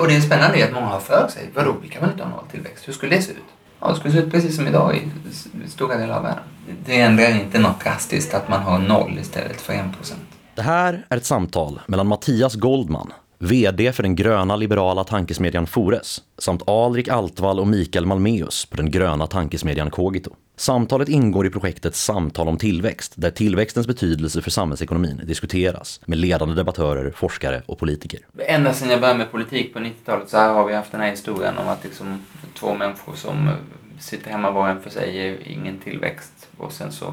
och det är spännande att många har för sig, vadå, vi kan väl inte ha nolltillväxt? Hur skulle det se ut? Ja, det skulle se ut precis som idag i stora delar av världen. Det ändrar inte något drastiskt att man har noll istället för en procent. Det här är ett samtal mellan Mattias Goldman, VD för den gröna liberala tankesmedjan Fores, samt Alrik Altvall och Mikael Malmeus på den gröna tankesmedjan Kogito. Samtalet ingår i projektet Samtal om tillväxt, där tillväxtens betydelse för samhällsekonomin diskuteras med ledande debattörer, forskare och politiker. Ända sedan jag började med politik på 90-talet så här har vi haft den här historien om att liksom två människor som sitter hemma var och en för sig ger ingen tillväxt och sen så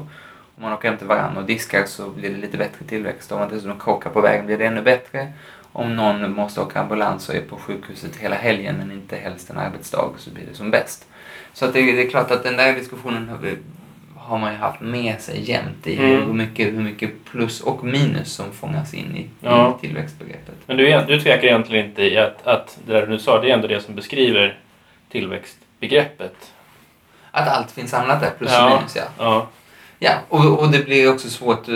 om man åker hem till varandra och diskar så blir det lite bättre tillväxt. Om man dessutom krockar på vägen blir det ännu bättre. Om någon måste åka ambulans och är på sjukhuset hela helgen men inte helst en arbetsdag så blir det som bäst. Så att det, det, är klart att den där diskussionen har, har man ju haft med sig jämt i mm. hur, mycket, hur mycket plus och minus som fångas in i, ja. i tillväxtbegreppet. Men du, du tvekar egentligen inte i att, att det där du sa, det är ändå det som beskriver tillväxtbegreppet? Att allt finns samlat där, plus ja. och minus ja. ja. Ja, och, och det blir också svårt, eh,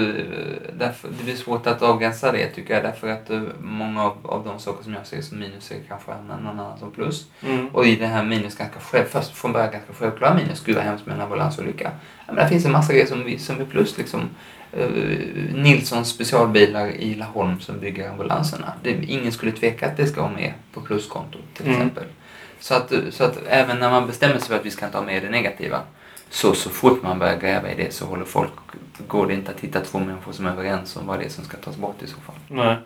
därför, det blir svårt att avgränsa det tycker jag därför att eh, många av, av de saker som jag ser som minus är kanske någon annan som plus. Mm. Och i det här minus, ganska själv, först från början ganska självklara minus, gud vad hemskt med en ambulansolycka. Men det finns en massa grejer som, som är plus liksom. Uh, Nilssons specialbilar i Laholm som bygger ambulanserna. Det, ingen skulle tveka att det ska vara med på pluskontot till mm. exempel. Så att, så att även när man bestämmer sig för att vi ska inte ha med det negativa så, så fort man börjar gräva i det så håller folk, går det inte att hitta två människor som är överens om vad det är som ska tas bort i så fall. Nej.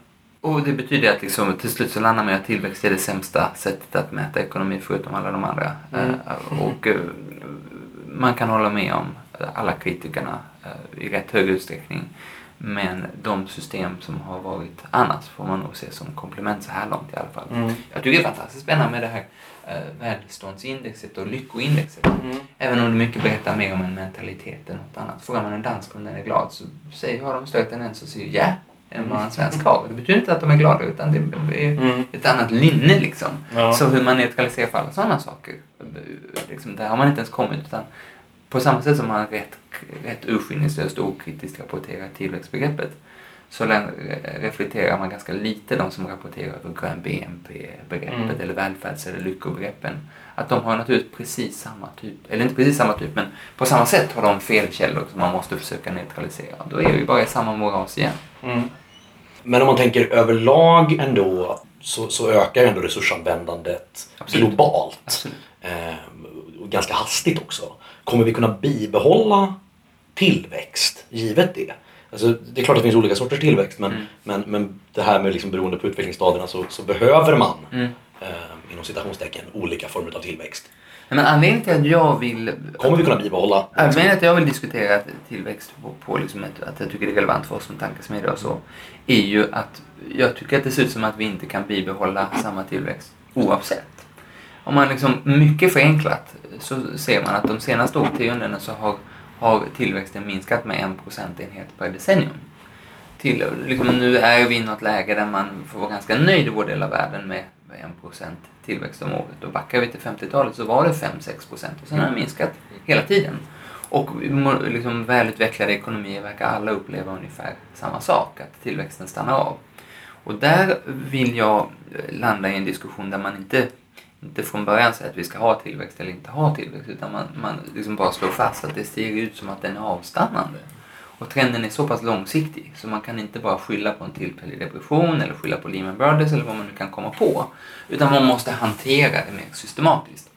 Och det betyder att liksom, till slut så landar man i att tillväxt är det sämsta sättet att mäta ekonomi förutom alla de andra. Mm. Uh, och uh, man kan hålla med om alla kritikerna uh, i rätt hög utsträckning. Men de system som har varit annars får man nog se som komplement så här långt i alla fall. Mm. Jag tycker det är fantastiskt spännande med det här eh, välståndsindexet och lyckoindexet. Mm. Även om det mycket berättar mer om en mentalitet än något annat. Frågar man en dansk om den är glad så säger, har de större tendens att säga ja än vad en svensk har. Det betyder inte att de är glada utan det är mm. ett annat linne liksom. Ja. Så hur man neutraliserar för alla sådana saker. Liksom, där har man inte ens kommit utan på samma sätt som man rätt, rätt urskillningslöst och okritiskt rapporterar tillväxtbegreppet så reflekterar man ganska lite de som rapporterar över grön BNP-begreppet mm. eller välfärds eller lyckobegreppen. Att de har naturligtvis precis samma typ, eller inte precis samma typ, men på samma sätt har de felkällor som man måste försöka neutralisera. Då är vi bara i samma moras igen. Mm. Men om man tänker överlag ändå så, så ökar ändå resursanvändandet Absolut. globalt. Absolut. Eh, och ganska hastigt också. Kommer vi kunna bibehålla tillväxt givet det? Alltså, det är klart att det finns olika sorters tillväxt men, mm. men, men det här med liksom beroende på utvecklingsstadierna så, så behöver man mm. eh, inom citationstecken olika former av tillväxt. Men anledningen till att jag vill... Kommer vi kunna bibehålla? Anledningen till att jag vill diskutera tillväxt på, på liksom ett, att jag tycker det är relevant för oss som tankesmedjor och så är ju att jag tycker att det ser ut som att vi inte kan bibehålla samma tillväxt oavsett. Om man liksom mycket förenklat så ser man att de senaste årtiondena så har har tillväxten minskat med en procentenhet per decennium. Till, liksom, nu är vi i något läge där man får vara ganska nöjd i vår del av världen med en procent tillväxt om året. Och backar vi till 50-talet så var det 5-6 procent och sen har det minskat hela tiden. Och liksom, välutvecklade ekonomier verkar alla uppleva ungefär samma sak, att tillväxten stannar av. Och där vill jag landa i en diskussion där man inte inte från början säga att vi ska ha tillväxt eller inte ha tillväxt utan man, man liksom bara slår fast att det ser ut som att den är avstannande. Och trenden är så pass långsiktig så man kan inte bara skylla på en tillfällig depression eller skylla på Lehman Brothers eller vad man nu kan komma på. Utan man måste hantera det mer systematiskt.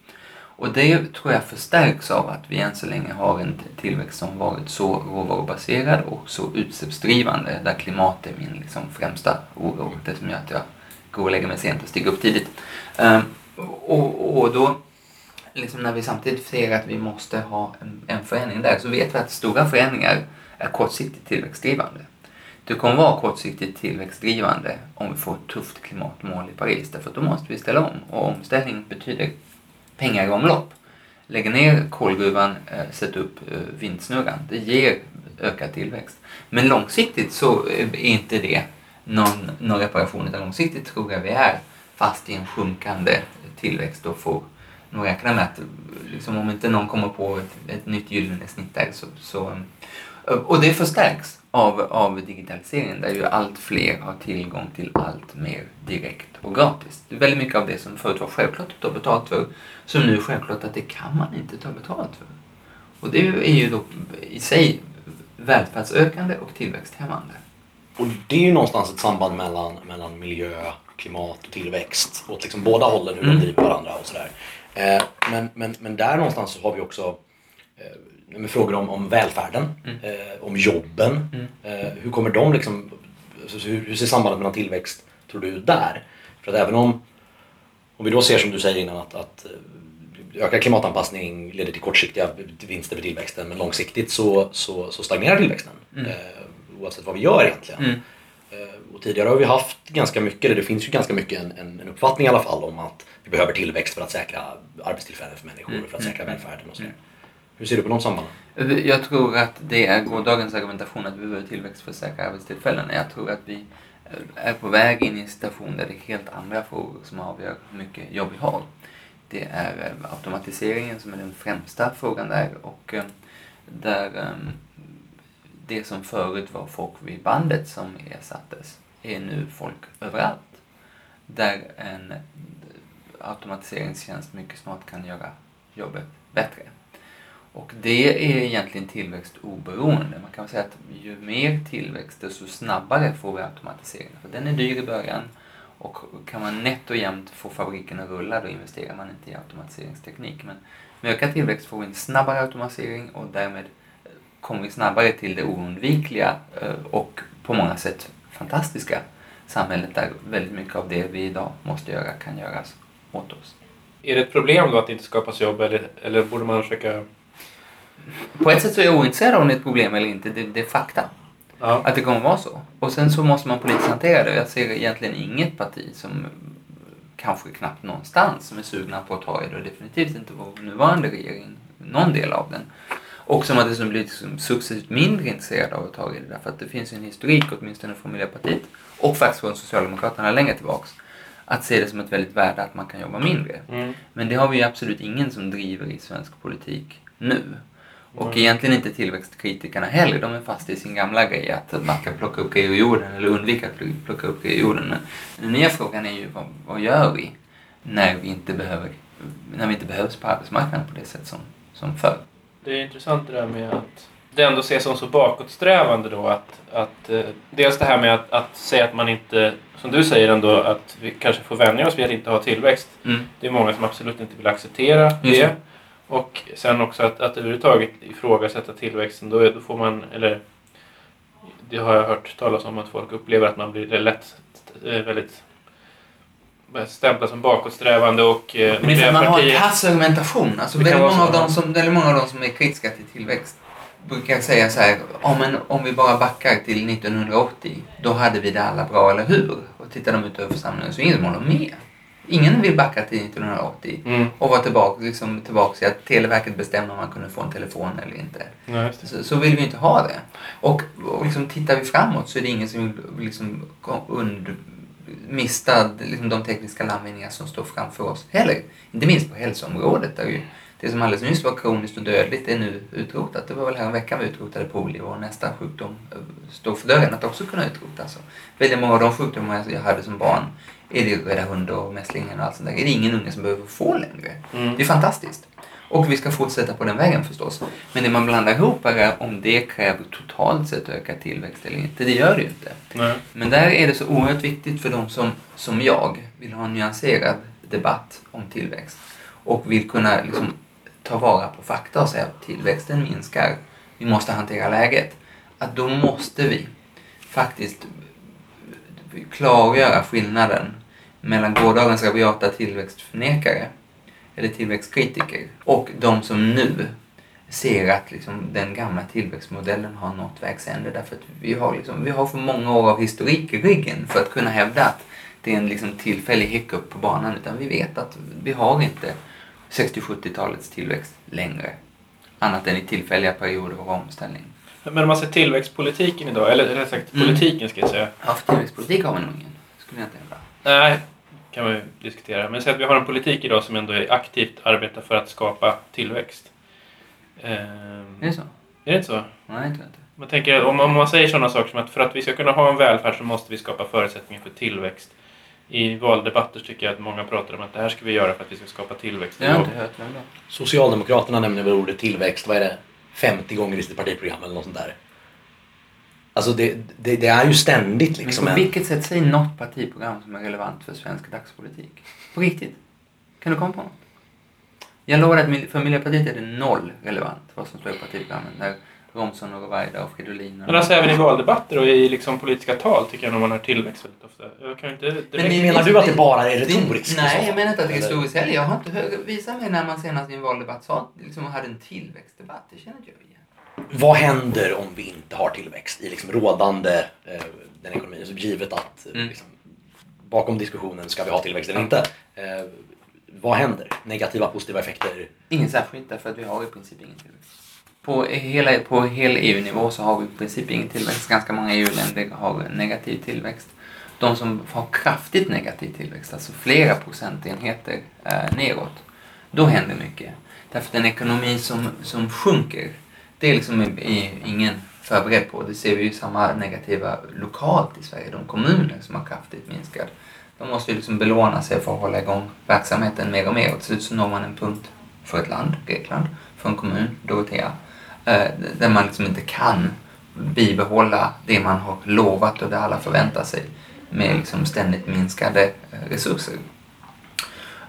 Och det tror jag förstärks av att vi än så länge har en tillväxt som varit så råvarubaserad och så utsläppsdrivande där klimat är min liksom främsta oro. Det som gör att jag går och lägger mig sent och stiger upp tidigt. Ehm, och, och då, liksom när vi samtidigt ser att vi måste ha en, en förändring där, så vet vi att stora förändringar är kortsiktigt tillväxtdrivande. Det kommer vara kortsiktigt tillväxtdrivande om vi får ett tufft klimatmål i Paris, därför att då måste vi ställa om. Och omställning betyder pengar i omlopp. Lägga ner kolgruvan, eh, sätta upp eh, vindsnurran. Det ger ökad tillväxt. Men långsiktigt så eh, är inte det någon, någon reparation, utan långsiktigt tror jag vi är fast i en sjunkande tillväxt och får nog räkna med att liksom, om inte någon kommer på ett, ett nytt gyllene snitt där så, så och det förstärks av, av digitaliseringen där ju allt fler har tillgång till allt mer direkt och gratis. Det är väldigt mycket av det som förut var självklart att ta betalt för som nu är självklart att det kan man inte ta betalt för. Och det är ju då i sig välfärdsökande och tillväxthämmande. Och det är ju någonstans ett samband mellan, mellan miljö, klimat och tillväxt. Åt liksom båda hållen hur mm. de driver varandra och sådär. Eh, men, men, men där någonstans så har vi också eh, frågor om, om välfärden, mm. eh, om jobben. Mm. Eh, hur kommer de liksom, hur, hur ser sambandet mellan tillväxt, tror du, där? För att även om, om vi då ser som du säger innan att, att eh, ökad klimatanpassning leder till kortsiktiga vinster för tillväxten men långsiktigt så, så, så stagnerar tillväxten. Mm. Eh, oavsett vad vi gör egentligen. Mm. Eh, och tidigare har vi haft ganska mycket, eller det finns ju ganska mycket en, en, en, uppfattning i alla fall om att vi behöver tillväxt för att säkra arbetstillfällen för människor, mm. för att säkra mm. välfärden och sådär. Mm. Hur ser du på de sambanden? Jag tror att det är gårdagens argumentation att vi behöver tillväxt för att säkra arbetstillfällen. Jag tror att vi är på väg in i en situation där det är helt andra frågor som avgör hur mycket jobb vi har. Det är eh, automatiseringen som är den främsta frågan där och eh, där ehm, det som förut var folk vid bandet som ersattes är nu folk överallt. Där en automatiseringstjänst mycket snart kan göra jobbet bättre. Och det är egentligen tillväxtoberoende. Man kan säga att ju mer tillväxt desto snabbare får vi automatisering. För den är dyr i början och kan man nätt och jämnt få fabriken att rulla då investerar man inte i automatiseringsteknik. Men med ökad tillväxt får vi en snabbare automatisering och därmed kommer vi snabbare till det oundvikliga eh, och på många sätt fantastiska samhället där väldigt mycket av det vi idag måste göra kan göras åt oss. Är det ett problem då att det inte skapas jobb eller, eller borde man försöka... På ett sätt så är jag ointresserad av om det är ett problem eller inte. Det, det är fakta. Ja. Att det kommer att vara så. Och sen så måste man politiskt hantera det. Jag ser egentligen inget parti som kanske knappt någonstans som är sugna på att ta i det och definitivt inte vår nuvarande regering, någon del av den. Och som att det som blir liksom successivt mindre intresserade av att ta i det därför att det finns en historik åtminstone från Miljöpartiet och faktiskt från Socialdemokraterna längre tillbaks att se det som ett väldigt värde att man kan jobba mindre. Mm. Men det har vi ju absolut ingen som driver i svensk politik nu. Och mm. egentligen inte tillväxtkritikerna heller. De är fast i sin gamla grej att man ska plocka upp grejer ur jorden eller undvika att plocka upp grejer ur jorden. Men den nya frågan är ju vad, vad gör vi när vi inte behöver när vi inte behövs på arbetsmarknaden på det sätt som, som förr det är intressant det där med att det ändå ses som så bakåtsträvande då att, att eh, dels det här med att, att säga att man inte, som du säger ändå, att vi kanske får vänja oss vid att inte ha tillväxt. Mm. Det är många som absolut inte vill acceptera Just det. Och sen också att, att överhuvudtaget ifrågasätta tillväxten, då, då får man, eller det har jag hört talas om att folk upplever att man blir lätt eh, väldigt stämplas som bakåtsträvande och eh, Men man har en kass argumentation. Alltså, väldigt, många av dem som, väldigt många av de som är kritiska till tillväxt brukar säga så här, oh, men om vi bara backar till 1980, då hade vi det alla bra, eller hur? Och tittar de ut över församlingen så är ingen som håller med. Ingen vill backa till 1980 mm. och vara tillbaka, liksom, tillbaka till att Televerket bestämde om man kunde få en telefon eller inte. Nej, så, så, vill vi inte ha det. Och, och liksom, tittar vi framåt så är det ingen som vill liksom, und, mista liksom, de tekniska landvinningar som står framför oss heller. Inte minst på hälsoområdet där ju det som alldeles nyss var kroniskt och dödligt är nu utrotat. Det var väl här en vecka vi utrotade polio och nästa sjukdom eh, står för dörren att också kunna utrotas. Väldigt många av de sjukdomar jag hade som barn är det röda hund och mässlingen och allt sånt där. är det ingen unge som behöver få längre. Mm. Det är fantastiskt. Och vi ska fortsätta på den vägen förstås. Men det man blandar ihop är om det kräver totalt sett ökad tillväxt eller inte. Det gör det ju inte. Nej. Men där är det så oerhört viktigt för de som, som jag vill ha en nyanserad debatt om tillväxt och vill kunna liksom, ta vara på fakta och säga att tillväxten minskar. Vi måste hantera läget. Att då måste vi faktiskt klargöra skillnaden mellan gårdagens rabiata tillväxtförnekare eller tillväxtkritiker och de som nu ser att liksom, den gamla tillväxtmodellen har nått vägs ände därför att vi har, liksom, vi har för många år av historik i ryggen för att kunna hävda att det är en liksom, tillfällig hiccup på banan utan vi vet att vi har inte 60-70-talets tillväxt längre annat än i tillfälliga perioder av omställning. Men om man ser tillväxtpolitiken idag, eller rättare sagt mm. politiken ska jag säga. Ja, för tillväxtpolitik har vi nog ingen, skulle jag inte hävda. Nej, kan man ju diskutera. Men säg att vi har en politik idag som ändå är aktivt arbetar för att skapa tillväxt. Eh, Är det så? är det inte så? Nej, det inte. Man tänker, om, om man säger sådana saker som att för att vi ska kunna ha en välfärd så måste vi skapa förutsättningar för tillväxt. I valdebatter tycker jag att många pratar om att det här ska vi göra för att vi ska skapa tillväxt. Det har jag inte hört. Socialdemokraterna nämner väl ordet tillväxt, vad är det, 50 gånger i sitt partiprogram eller något sånt där. Alltså det, det, det är ju ständigt liksom Men på vilket sätt säger något partiprogram som är relevant för svensk dagspolitik? På riktigt? Kan du komma på något? Jag lovar att för Miljöpartiet är det noll relevant vad som står i partiprogrammen. När Romson och Rovaida och Fridolin... och- Men alltså även i valdebatter och i liksom politiska tal tycker jag nog man hör tillväxt väldigt ofta. Jag kan inte direkt... Men Menar du att det bara är retoriskt? Nej, fall? jag menar inte att det är historiskt heller. Jag har inte hört... Visa mig när man senast i en valdebatt sa, liksom hade en tillväxtdebatt. Det känner inte jag igen. Vad händer om vi inte har tillväxt i liksom rådande eh, den ekonomin? Så givet att eh, Mm. liksom, bakom diskussionen ska vi ha tillväxt eller inte. Eh, vad händer? Negativa, positiva effekter? Ingen särskilt, därför att vi har i princip ingen tillväxt. På hela, på hela EU-nivå så har vi i princip ingen tillväxt. Ganska många EU-länder har negativ tillväxt. De som har kraftigt negativ tillväxt, alltså flera procentenheter eh, neråt, då händer mycket. Därför att en ekonomi som, som sjunker, det är liksom ingen förberedd på. Det ser vi ju samma negativa lokalt i Sverige. De kommuner som har kraftigt minskat, de måste ju liksom belåna sig för att hålla igång verksamheten mer och mer. Och till slut så når man en punkt för ett land, Grekland, för en kommun, Dorotea, eh, där man liksom inte kan bibehålla det man har lovat och det alla förväntar sig med liksom ständigt minskade eh, resurser.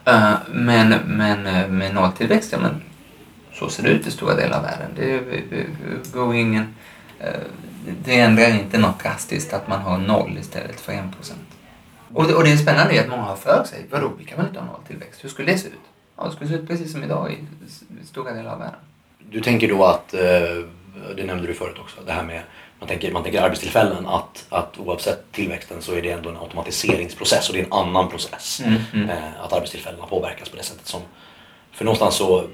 Eh, men, men med nolltillväxt, ja men så ser det ut i stora delar av världen. Det, går ingen, eh, det ändrar inte något drastiskt att man har noll istället för en procent. Och det, och det är spännande är att många har för sig, vadå, vi kan väl inte ha nolltillväxt? Hur skulle det se ut? Ja, det skulle se ut precis som idag i stora delar av världen. Du tänker då att, eh, det nämnde du förut också, det här med man tänker, man tänker arbetstillfällen att, att oavsett tillväxten så är det ändå en automatiseringsprocess och det är en annan process. Mm, mm. Eh, att arbetstillfällena påverkas på det sättet som... För någonstans så...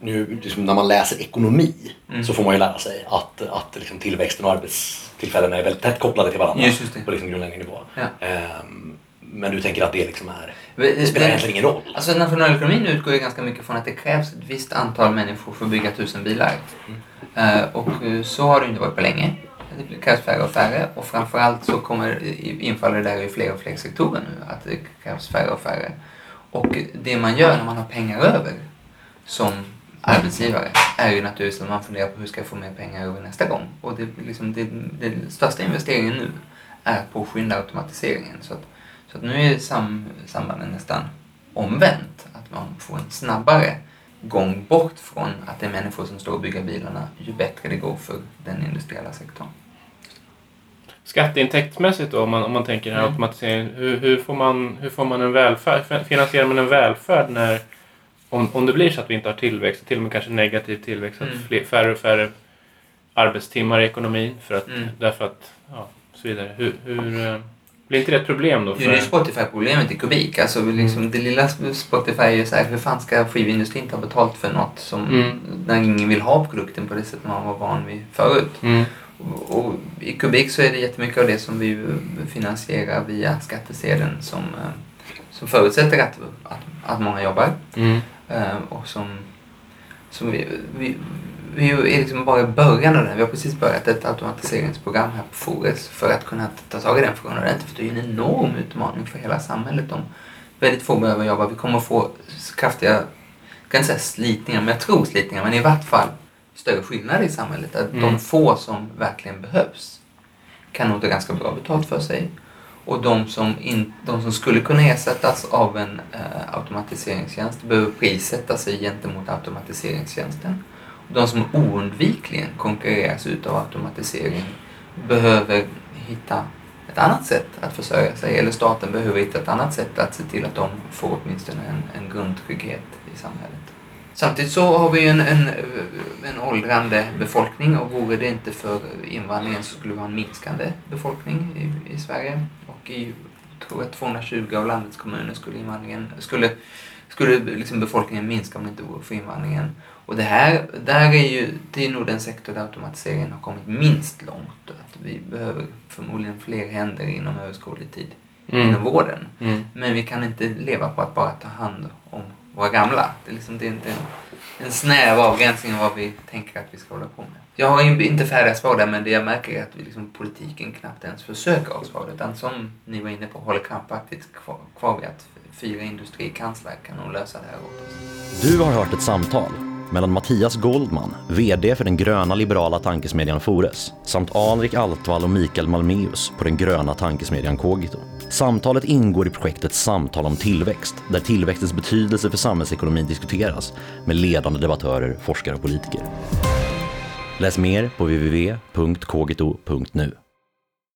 Nu, liksom när man läser ekonomi Mm. så får man ju lära sig att, att liksom tillväxten och arbetstillfällena är väldigt tätt kopplade till varandra det. på liksom grundläggande nivå. Ja. Ehm, men du tänker att det liksom är... Det Det spelar egentligen ingen roll. Alltså nationalekonomin utgår ju ganska mycket från att det krävs ett visst antal människor för att bygga tusen bilar. Eh, och eh, så har det inte varit på länge. Det krävs färre och färre och framförallt så kommer infaller det där i fler och fler sektorer nu att det krävs färre och färre. Och det man gör när man har pengar över som arbetsgivare är ju naturligtvis att man funderar på hur ska jag få mer pengar över nästa gång. Och det, liksom, det, det största investeringen nu är att påskynda automatiseringen. Så att, så att nu är sam, sambanden nästan omvänt. Att man får en snabbare gång bort från att det är människor som står och bygger bilarna ju bättre det går för den industriella sektorn. Skatteintäktsmässigt då, om man, om man tänker den här Mm. automatiseringen. Hur, hur, får man, hur får man en välfärd? Fin- Finansierar man en välfärd när, om, om det blir så att vi inte har tillväxt, till och med kanske negativ tillväxt, Mm. att fler, färre och färre arbetstimmar i ekonomin för att, Mm. därför att, ja, så vidare. Hur, hur, eh, blir inte det ett problem då? Det är ju För, Spotify-problemet i kubik. Alltså liksom, det lilla Spotify är ju så här, hur fan ska skivindustrin ta betalt för något som, Mm. när ingen vill ha produkten på det sätt man var van vid förut. mm. Och, och i kubik så är det jättemycket av det som vi finansierar via skattesedeln som, eh, som förutsätter att, att, att många jobbar. Mm. Eh, och som, som vi, vi, vi är liksom bara i början av det. Vi har precis börjat ett automatiseringsprogram här på Fores för att kunna ta tag i den frågan ordentligt. För det är ju en enorm utmaning för hela samhället om väldigt få behöver jobba. Vi kommer att få kraftiga, jag kan inte säga slitningar, men jag tror slitningar, men i vart fall större skillnader i samhället. Att Mm. de få som verkligen behövs kan nog ta ganska bra betalt för sig. Och de som, in, de som skulle kunna ersättas av en eh, automatiseringstjänst behöver prissätta sig gentemot automatiseringstjänsten. Och de som oundvikligen konkurreras ut av automatisering behöver hitta ett annat sätt att försörja sig. Eller staten behöver hitta ett annat sätt att se till att de får åtminstone en, en grundtrygghet i samhället. Samtidigt så har vi ju en, en, en åldrande befolkning och vore det inte för invandringen så skulle vi ha en minskande befolkning i, i Sverige. Och i tror jag 220 av landets kommuner skulle invandringen, skulle, skulle liksom befolkningen minska om det inte vore för invandringen. Och det här, där är ju, det är nog den sektor där automatiseringen har kommit minst långt. Att vi behöver förmodligen fler händer inom överskådlig tid Mm. inom vården. Mm. Men vi kan inte leva på att bara ta hand om våra gamla. Det är, liksom, det är inte en, en snäv avgränsning av vad vi tänker att vi ska hålla på med. Jag har inte färdiga svar där men det jag märker är att vi liksom, politiken knappt ens försöker ha svar. Utan som ni var inne på håller krampaktigt kvar, kvar vid att fyra industrikansler kan nog lösa det här åt oss. Du har hört ett samtal mellan Mattias Goldman, VD för den gröna liberala tankesmedjan Fores, samt Alrik Altvall och Mikael Malmeus på den gröna tankesmedjan Kogito. Samtalet ingår i projektet Samtal om tillväxt, där tillväxtens betydelse för samhällsekonomin diskuteras med ledande debattörer, forskare och politiker. Läs mer på www.kogito.nu.